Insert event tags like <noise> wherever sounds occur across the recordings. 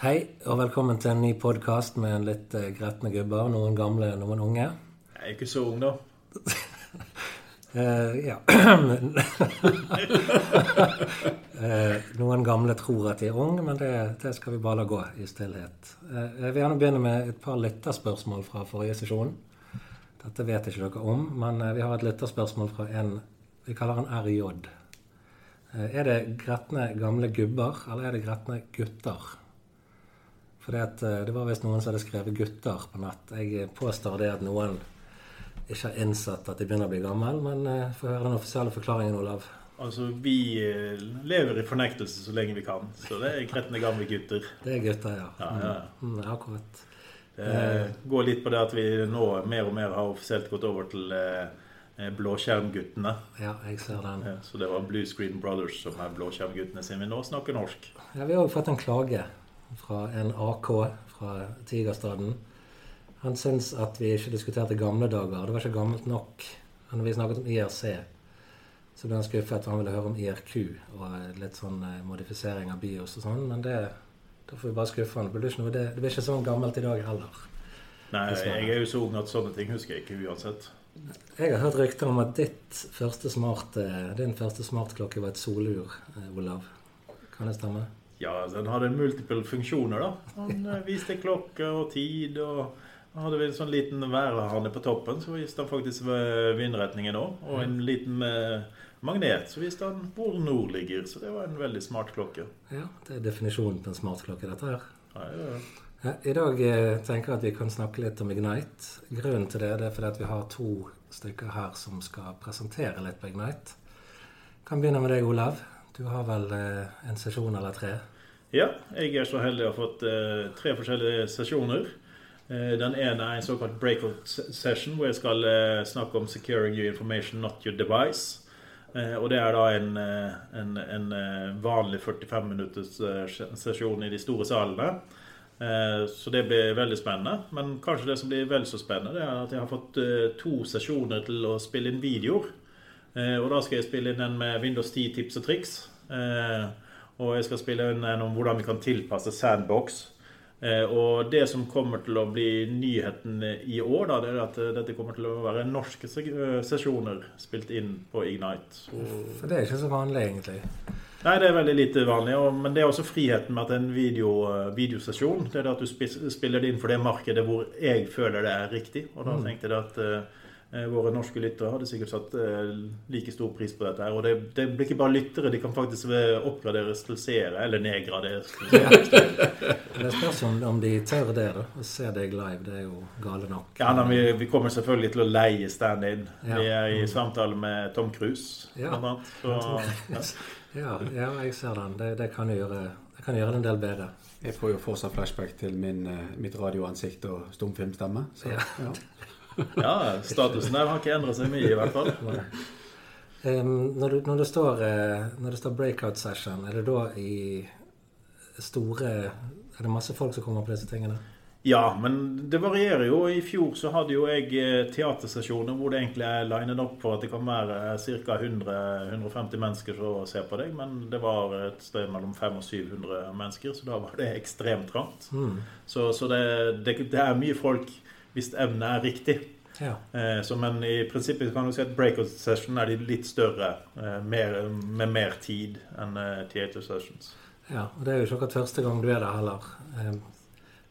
Hei, og velkommen til en ny podkast med litt eh, gretne gubber. Noen gamle, noen unge. Jeg er ikke så ung, da. uh, <laughs> ja. uh, <laughs> noen gamle tror at de er unge, men det, det skal vi bare la gå i stillhet. Uh, jeg vil gjerne begynne med et par lytterspørsmål fra forrige sesjon. Dette vet ikke dere om, men vi har et lytterspørsmål fra en vi kaller han RJ. Er det gretne gamle gubber, eller er det gretne gutter? For det, det var visst noen som hadde skrevet 'gutter' på nett. Jeg påstår det at noen ikke har innsett at de begynner å bli gammel, men uh, få høre den offisielle forklaringen, Olav. Altså, Vi eh, lever i fornektelse så lenge vi kan. Så det er gretne gamle gutter. Det er gutter, ja. Ja, ja. Mm, mm, akkurat. Det går litt på det at vi nå mer og mer har offisielt gått over til eh, blåskjermguttene. Ja, jeg ser den. Så det var Blue Screen Brothers som er blåskjermguttene, siden vi nå snakker norsk. Ja, Vi har òg fått en klage fra en AK fra Tigerstaden. Han syns at vi ikke diskuterte gamle dager. Det var ikke gammelt nok. Når vi snakket om IRC, så ble han skuffet, for han ville høre om IRQ og litt sånn eh, modifisering av BIOS og sånn. Men det, da får vi bare skuffe han. Det blir ikke, det, det blir ikke sånn gammelt i dag heller. Nei, jeg er jo så ung at sånne ting husker jeg ikke uansett. Jeg har hørt rykter om at ditt første smart, eh, din første smartklokke var et solur, eh, Olav. Kan det stemme? Ja, den hadde multiple funksjoner, da. Han eh, viste klokke og tid. og hadde vi en sånn liten værhane på toppen, så viste han faktisk vindretningen òg. Og en liten eh, magnet, så viste han hvor nord ligger. Så det var en veldig smart klokke. Ja, det er definisjonen på en smart klokke, dette her. Ja, ja, ja. I dag eh, tenker jeg at vi kan snakke litt om Ignite. Grunnen til det, det er fordi at vi har to stykker her som skal presentere litt på Ignite. Kan begynne med deg, Olav. Du har vel eh, en sesjon eller tre? Ja, jeg er så heldig å ha fått eh, tre forskjellige sesjoner. Eh, den ene er en såkalt breakout session, hvor jeg skal snakke om 'securing your information, not your device'. Og det er da en, en, en vanlig 45 minutters sesjon i de store salene. Så det blir veldig spennende. Men kanskje det som blir vel så spennende, det er at jeg har fått to sesjoner til å spille inn videoer. Og da skal jeg spille inn en med Windows 10 tips og triks. Og jeg skal spille inn en om hvordan vi kan tilpasse Sandbox Eh, og det som kommer til å bli nyheten i år, da, det er at eh, dette kommer til å være norske eh, sesjoner spilt inn på Ignite. For det er ikke så vanlig, egentlig? Nei, det er veldig lite vanlig. men det er også friheten med at en video, videosesjon. Det er det at du spiller det inn for det markedet hvor jeg føler det er riktig. Og da mm. tenkte jeg at Eh, våre norske lyttere hadde sikkert satt eh, like stor pris på dette. her, Og det, det, blir ikke bare lyttere, de kan faktisk oppgraderes til seere, eller nedgraderes. det spørs om, om de tør det, da. Å se deg live, det er jo gale nok. Ja, da, vi, vi, kommer selvfølgelig til å leie stand-in. Ja. Vi er i samtale med Tom Cruise, ja. blant annet. Så, ja. ja. jeg ser den. Det, det, kan gjøre, det kan gjøre det en del bedre. Jeg får jo fortsatt flashback til min, eh, mitt radioansikt og stumfilmstemme. Så, ja <laughs> <laughs> ja, statusen der har ikke endret seg mye, i hvert fall. Um, når, du, når, det står, eh, når, det står, breakout session, er det da i store Er det masse folk som kommer på disse tingene? Ja, men det varierer jo. I fjor så hadde jo jeg eh, teatersesjoner hvor det egentlig er linet opp for at det kan være ca. 100-150 mennesker som ser på deg. Men det var et sted mellom 500 og 700 mennesker, så da var det ekstremt trangt. Mm. Så, så det, det, det, er mye folk hvis emnet er riktig. Ja. Eh, så, men i prinsippet kan du si at breakout session er de litt større, eh, mer, med mer tid enn eh, theater sessions. Ja, og det er jo ikke akkurat første gang du er der heller.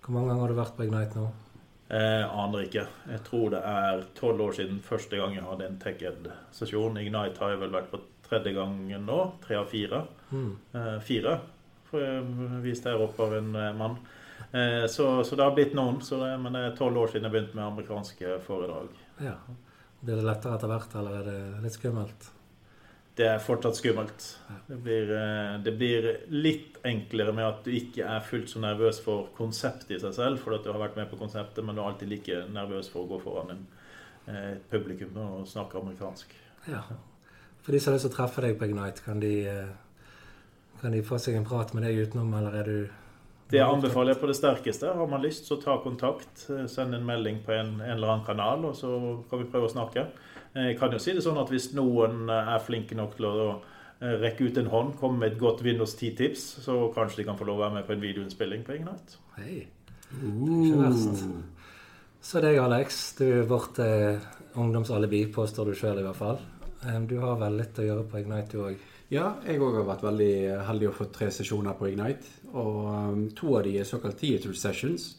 Hvor mange ganger har du vært på Ignite nå? Jeg aner ikke. Jeg tror det er tolv år siden første gang jeg hadde en TechEd-sesjon. Ignite har jeg vel vært på tredje gangen nå. Tre av fire. Mm. Fire, for jeg viste her opp av en mann. Eh, så, så, det har blitt noen. Det, men det er tolv år siden jeg begynte med amerikanske foredrag. Ja. Blir det lettere etter hvert, eller er det litt skummelt? Det er fortsatt skummelt. Det blir, eh, det blir, litt enklere med at du ikke er fullt så nervøs for konseptet i seg selv, for at du har vært med på konseptet, men du er alltid like nervøs for å gå foran en, eh, et publikum og snakke amerikansk. Ja. For de som har lyst til å treffe deg på Ignite, kan de, kan de få seg en prat med deg utenom, eller er du det anbefaler jeg på det sterkeste. Har man lyst, så ta kontakt. Send en melding på en, en, eller annen kanal, og så kan vi prøve å snakke. Eh, jeg kan jo si det sånn at hvis noen eh, er flinke nok til å eh, rekke ut en hånd, komme med et godt Windows 10-tips, så kanskje de kan få lov å være med på en videoinnspilling på Ignite. Hei. Ikke verst. Så deg, Alex. Du er vårt eh, ungdomsalibi, påstår du sjøl i hvert fall. Um, Du har vel litt å gjøre på Ignite, du òg? Ja, jeg òg har vært veldig heldig å få tre sesjoner på Ignite. Og um, to av de er såkalt theater sessions.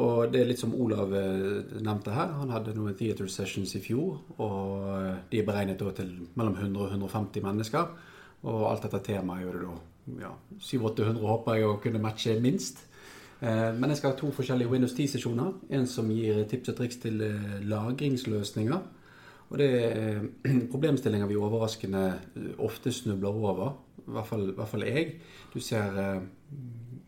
Og det er litt som Olav eh, nevnte her. Han hadde noen theater sessions i fjor. Og eh, de er beregnet til mellom 100 og 150 mennesker. Og alt dette temaet gjør det da ja, 700-800 håper jeg å kunne matche minst. Eh, Men jeg skal ha to forskjellige Windows 10-sesjoner. En som gir tips og triks til lagringsløsninger. Og det er <clears throat> problemstillinger vi overraskende eh, ofte snubler over. I hvert fall, hvert fall jeg. Du ser eh,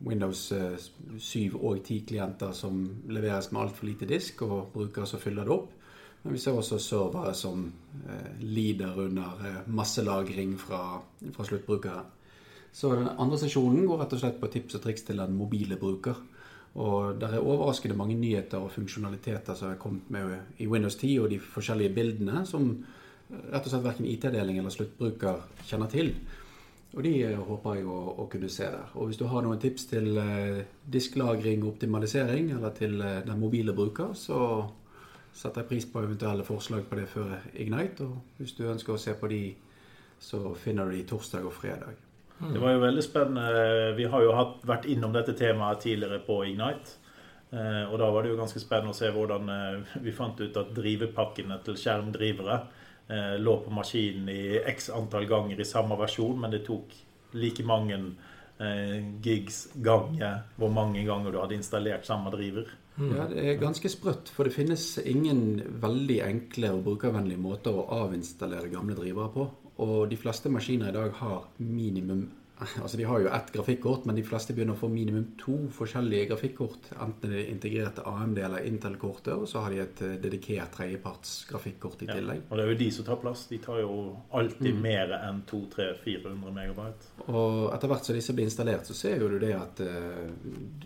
Windows eh, 7 og 10-klienter som leveres med altfor lite disk, og brukere som fyller det opp. Men vi ser også servere som eh, lider under eh, masselagring fra, fra sluttbrukere. Så den andre sesjonen går rett og slett på tips og triks til den mobile bruker. Og det er overraskende mange nyheter og funksjonaliteter som er kommet med i Windows 10 og de forskjellige bildene, som rett og slett verken IT-deling eller sluttbruker kjenner til. Og de eh, håper jeg å, å kunne se der. Og hvis du har noen tips til eh, disklagring og optimalisering, eller til eh, den mobile bruker, så setter jeg pris på eventuelle forslag på det før Ignite. Og hvis du ønsker å se på de, så finner du de torsdag og fredag. Det var jo veldig spennende. Vi har jo hatt, vært innom dette temaet tidligere på Ignite. Eh, og da var det jo ganske spennende å se hvordan eh, vi fant ut at drivepakkene til skjermdrivere eh, lå på maskinen i x antall ganger i samme versjon, men det tok like mange eh, gigs ganger hvor mange ganger du hadde installert samme driver. Ja, Det er ganske sprøtt, for det finnes ingen veldig enkle og brukervennlige måter å avinstallere gamle drivere på. Og de fleste maskiner i dag har minimum <laughs> Altså De har jo ett grafikkort, men de fleste begynner å få minimum to forskjellige grafikkort. Enten det er integrerte AMD eller Intel-kortet, og så har de et eh, dedikert tredjeparts grafikkort i Ja. tillegg. Og det er jo de som tar plass. De tar jo alltid mer enn 200-400 megabyte. Og etter hvert som disse blir installert, så ser jo du det at eh,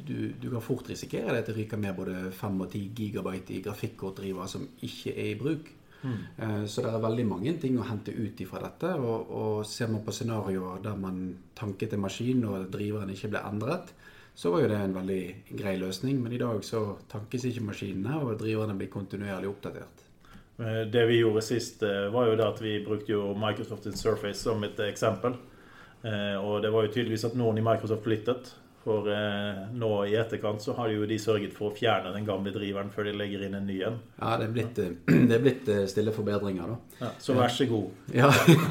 du, du kan fort risikere det at det ryker med både 5 og 10 gigabyte i grafikkortdriver som ikke er i bruk. Eh, Så det er veldig mange ting å hente ut ifra dette. Og, og ser man på scenarioer der man tanket en maskin og driveren ikke ble endret, så var jo det en veldig grei løsning. Men i dag så tankes ikke maskinene, og driverne blir kontinuerlig oppdatert. Eh, Det vi gjorde sist, eh, var jo det at vi brukte jo Microsoft Surface som et eksempel. Og det var jo tydeligvis at noen i Microsoft flyttet. For eh, nå i etterkant så har jo de sørget for å fjerne den gamle driveren før de legger inn en ny en. Ja, det er blitt, eh, <clears throat> det er blitt eh, stille forbedringer, da. Ja, så vær så god. <laughs> Ja.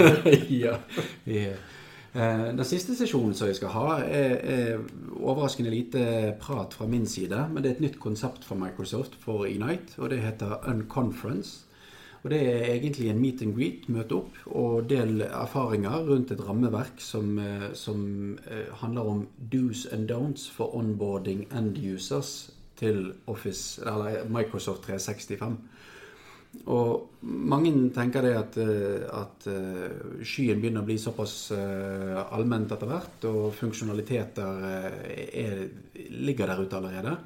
<laughs> ja. Vi, eh, den siste sesjonen som jeg skal ha, er, er overraskende lite prat fra min side. Men det er et nytt konsept fra Microsoft for Unite, og det heter Unconference. Og Det er egentlig en meet and greet, møte opp og del erfaringer rundt et rammeverk som, eh, som eh, handler om do's and don'ts for onboarding end users til Office, eller Microsoft 365. Og mange tenker det at, eh, at skyen begynner å bli såpass allment etter hvert, og funksjonaliteter er, ligger der ute allerede.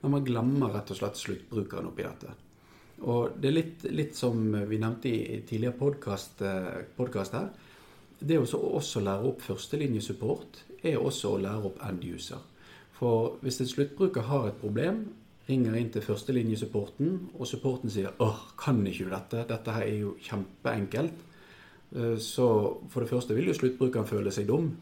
Men man glemmer rett og slett sluttbrukeren oppi dette. Og det er litt, litt som vi nevnte i tidligere podkast her. Det å også lære opp førstelinjesupport er også å lære opp end user. For hvis en sluttbruker har et problem, ringer inn til førstelinjesupporten, og supporten sier åh, kan ikke du dette? Dette her er jo kjempeenkelt. Eh, Så for det første vil jo sluttbrukeren føle seg dum.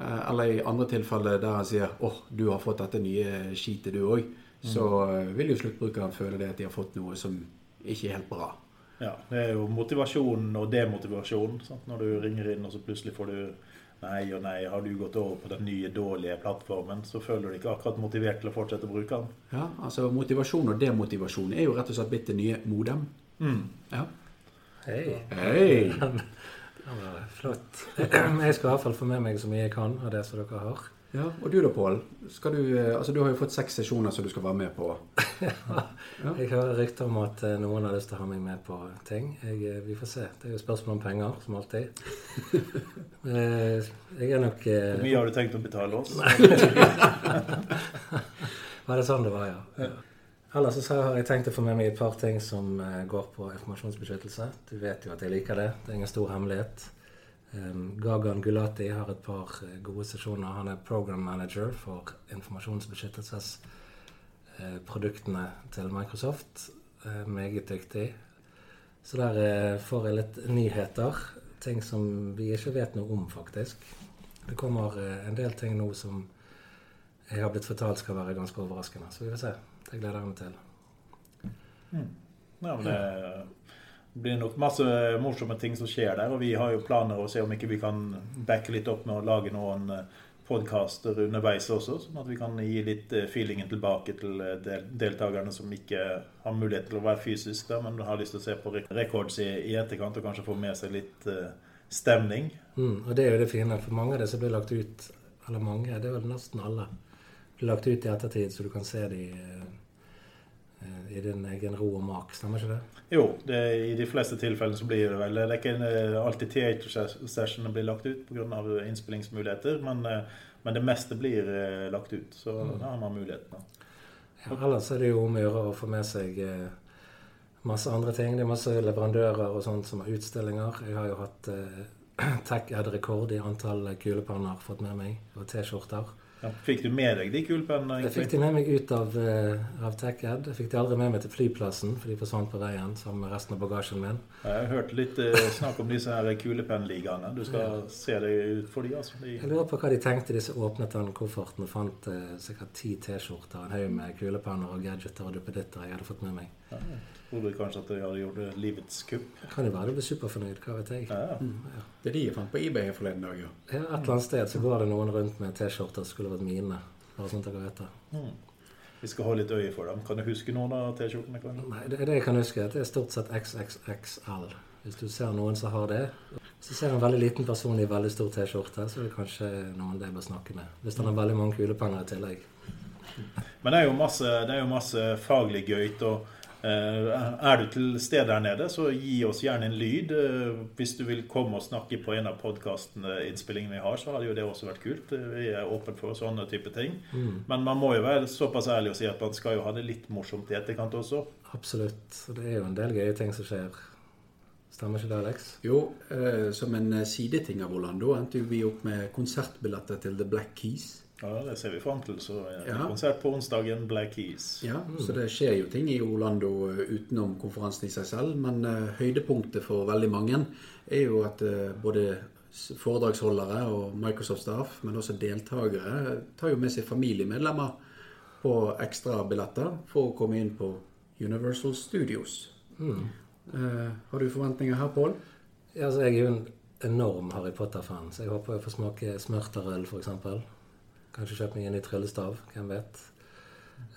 Eh, Eller i andre tilfeller der han sier åh, du har fått dette nye skitet du òg. Så eh, vil jo sluttbrukeren føle det at de har fått noe som ikke helt bra. Ja, Det er jo motivasjon og demotivasjon. Sant? Når du ringer inn og så plutselig får du Nei og nei, har du gått over på den nye, dårlige plattformen, så føler du deg ikke akkurat motivert til å fortsette å bruke den. Ja, altså Motivasjon og demotivasjon er jo rett og slett blitt det nye modem. Ja. Hei. Hei! <laughs> Det var flott. <clears throat> Jeg skal i hvert fall få med meg så mye jeg kan av det som dere har. Ja, Og du da, Pål? Du eh, altså du har jo fått seks sesjoner som du skal være med på. <laughs> Jeg hører rykter om at eh, noen har lyst til å ha meg med på ting. Jeg, eh, vi får se. Det er jo spørsmål om penger, som alltid. <laughs> Eh, Jeg er nok Hvor mye har du tenkt å betale oss? <laughs> Var det sånn det var, ja? Ellers så har jeg tenkt å få med meg et par ting som går på informasjonsbeskyttelse. Du vet jo at jeg liker det. Det er ingen stor hemmelighet. Um, Gagan Gulati har et par eh, gode sesjoner. Han er program manager for informasjonsbeskyttelsesproduktene til Microsoft. Uh, meget dyktig. Så der uh, får jeg litt nyheter. Ting som vi ikke vet noe om, faktisk. Det kommer en del ting nå som jeg har blitt fortalt skal være ganske overraskende. Så vi får se. Det gleder jeg meg til. Mm. Ja, men det blir nok masse morsomme ting som skjer der, og vi har jo planer å se om ikke vi kan backe litt opp med å lage noen eh, podkaster underveis også, sånn at vi kan gi litt eh, feelingen tilbake til eh, deltakerne som ikke har mulighet til å være fysisk, der, men har lyst til å se på records i, i etterkant og kanskje få med seg litt stemning. Mm, og det er jo det fine, for mange av det som blir lagt ut, eller mange, det er vel nesten alle, blir lagt ut i ettertid, så du kan se de i din egen ro og mak, stemmer ikke det? Jo, det, i de fleste tilfellene så blir det vel Det er ikke eh, alltid theater-sessionene blir lagt ut pga. innspillingsmuligheter, men, eh, men, det meste blir eh, lagt ut. Så mm. da har man muligheten. Ja, ellers er det jo om å gjøre å få med seg masse andre ting. Det er masse leverandører og sånt som har utstillinger. Jeg har jo hatt <clears throat> Tech Ed-rekord i antall kulepenner fått med meg, og T-skjorter. Ja, fikk du med deg de kulepennene? Jeg fikk de med meg ut av, uh, av TechEd. Jeg fikk de aldri med meg til flyplassen, for de forsvant på veien sammen med resten av bagasjen min. Jeg har hørt litt uh, snakk om disse her kulepennligaene. Du skal ja. se deg ut for de, altså. De... Jeg lurer på hva de tenkte de som åpnet den kofferten og fant uh, sikkert ti T-skjorter, en haug med kulepenner og gadgeter og duppeditter jeg hadde fått med meg. Ja. Tror du kanskje at de hadde gjort livets kupp? Kan jo være du blir superfornøyd. Hva vet jeg. Ja. Mm, ja. Det er de jeg fant på eBay forleden dag, ja. ja. Et eller annet sted så går det noen rundt med T-skjorter skulle vært mine. Bare sånn at dere vet det. Mm. Vi skal ha litt øye for dem. Kan du huske noen av T-skjortene? Nei, det, det jeg kan huske, det er stort sett XXXL. Hvis du ser noen som har det. Hvis du ser en veldig liten person i veldig stor T-skjorte, så er det kanskje noen de bør snakke med. Hvis han har veldig mange kulepenner i tillegg. Men det er jo masse, det er jo masse faglig gøyt. og er du til stede der nede, så gi oss gjerne en lyd. Eh, hvis du vil komme og snakke på en av podkastinnspillingene vi har, så hadde jo det også vært kult. Eh, vi er åpne for sånne type ting. Mm. Men man må jo være såpass ærlig og si at man skal jo ha det litt morsomt i etterkant også. Absolutt. Det er jo en del gøye ting som skjer. Stemmer ikke det, Alex? Jo, eh, som en sideting av Orlando endte vi opp med konsertbilletter til The Black Keys. Ja, det ser vi fram til. Så ja. konsert på onsdagen, Black Keys. Ja, mm. så det skjer jo ting i Orlando eh, utenom konferansen i seg selv. Men uh, høydepunktet for veldig mange er jo at uh, både foredragsholdere og Microsoft-staff, men også deltakere, tar jo med seg familiemedlemmer på ekstrabilletter for å komme inn på Universal Studios. Mm. Uh, har du forventninger her, Pål? Ja, altså, jeg er jo en enorm Harry Potter-fan, så jeg håper jeg får smake smørterøl, f.eks. Kanskje kjøpe meg en ny tryllestav. Hvem vet.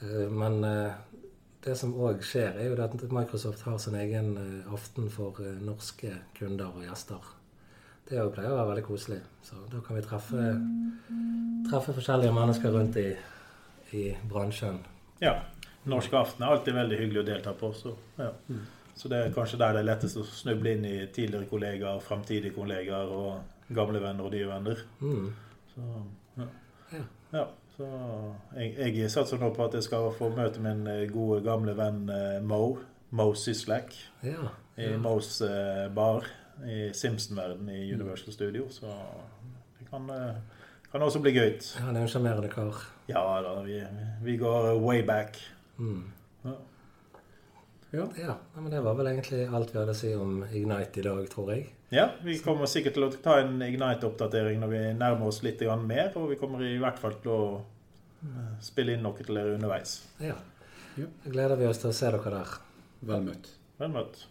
Eh, men eh, det som òg skjer, er jo at Microsoft har sin egen eh, aften for norske kunder og gjester. Det pleier å være veldig koselig. Så da kan vi treffe, treffe forskjellige mennesker rundt i, i, bransjen. Ja. Norske aften er alltid veldig hyggelig å delta på. Så, ja. mm. så det er kanskje der det er lettest å snuble inn i tidligere kollegaer, framtidige kollegaer og gamle venner og nye venner. Mm. Så, ja. Ja. ja så jeg, jeg, satser nå på at jeg skal få møte min eh, gode, gamle venn eh, Mo. Mo Sislak. Ja. I Mo's eh, bar i Simpson-verden i. Universal Studio. Så det kan, kan også bli gøy. Ja, han er en sjarmerende kar. Ja da, vi, vi, går way back. Mm. Ja. Ja. ja. men Det var vel egentlig alt vi hadde å si om Ignite i dag, tror jeg. Ja, vi kommer sikkert til å ta en Ignite-oppdatering når vi nærmer oss litt mer. Og vi kommer i hvert fall til å eh, spille inn noe til dere underveis. Ja. Da gleder vi oss til å se dere der. Vel møtt. Vel møtt.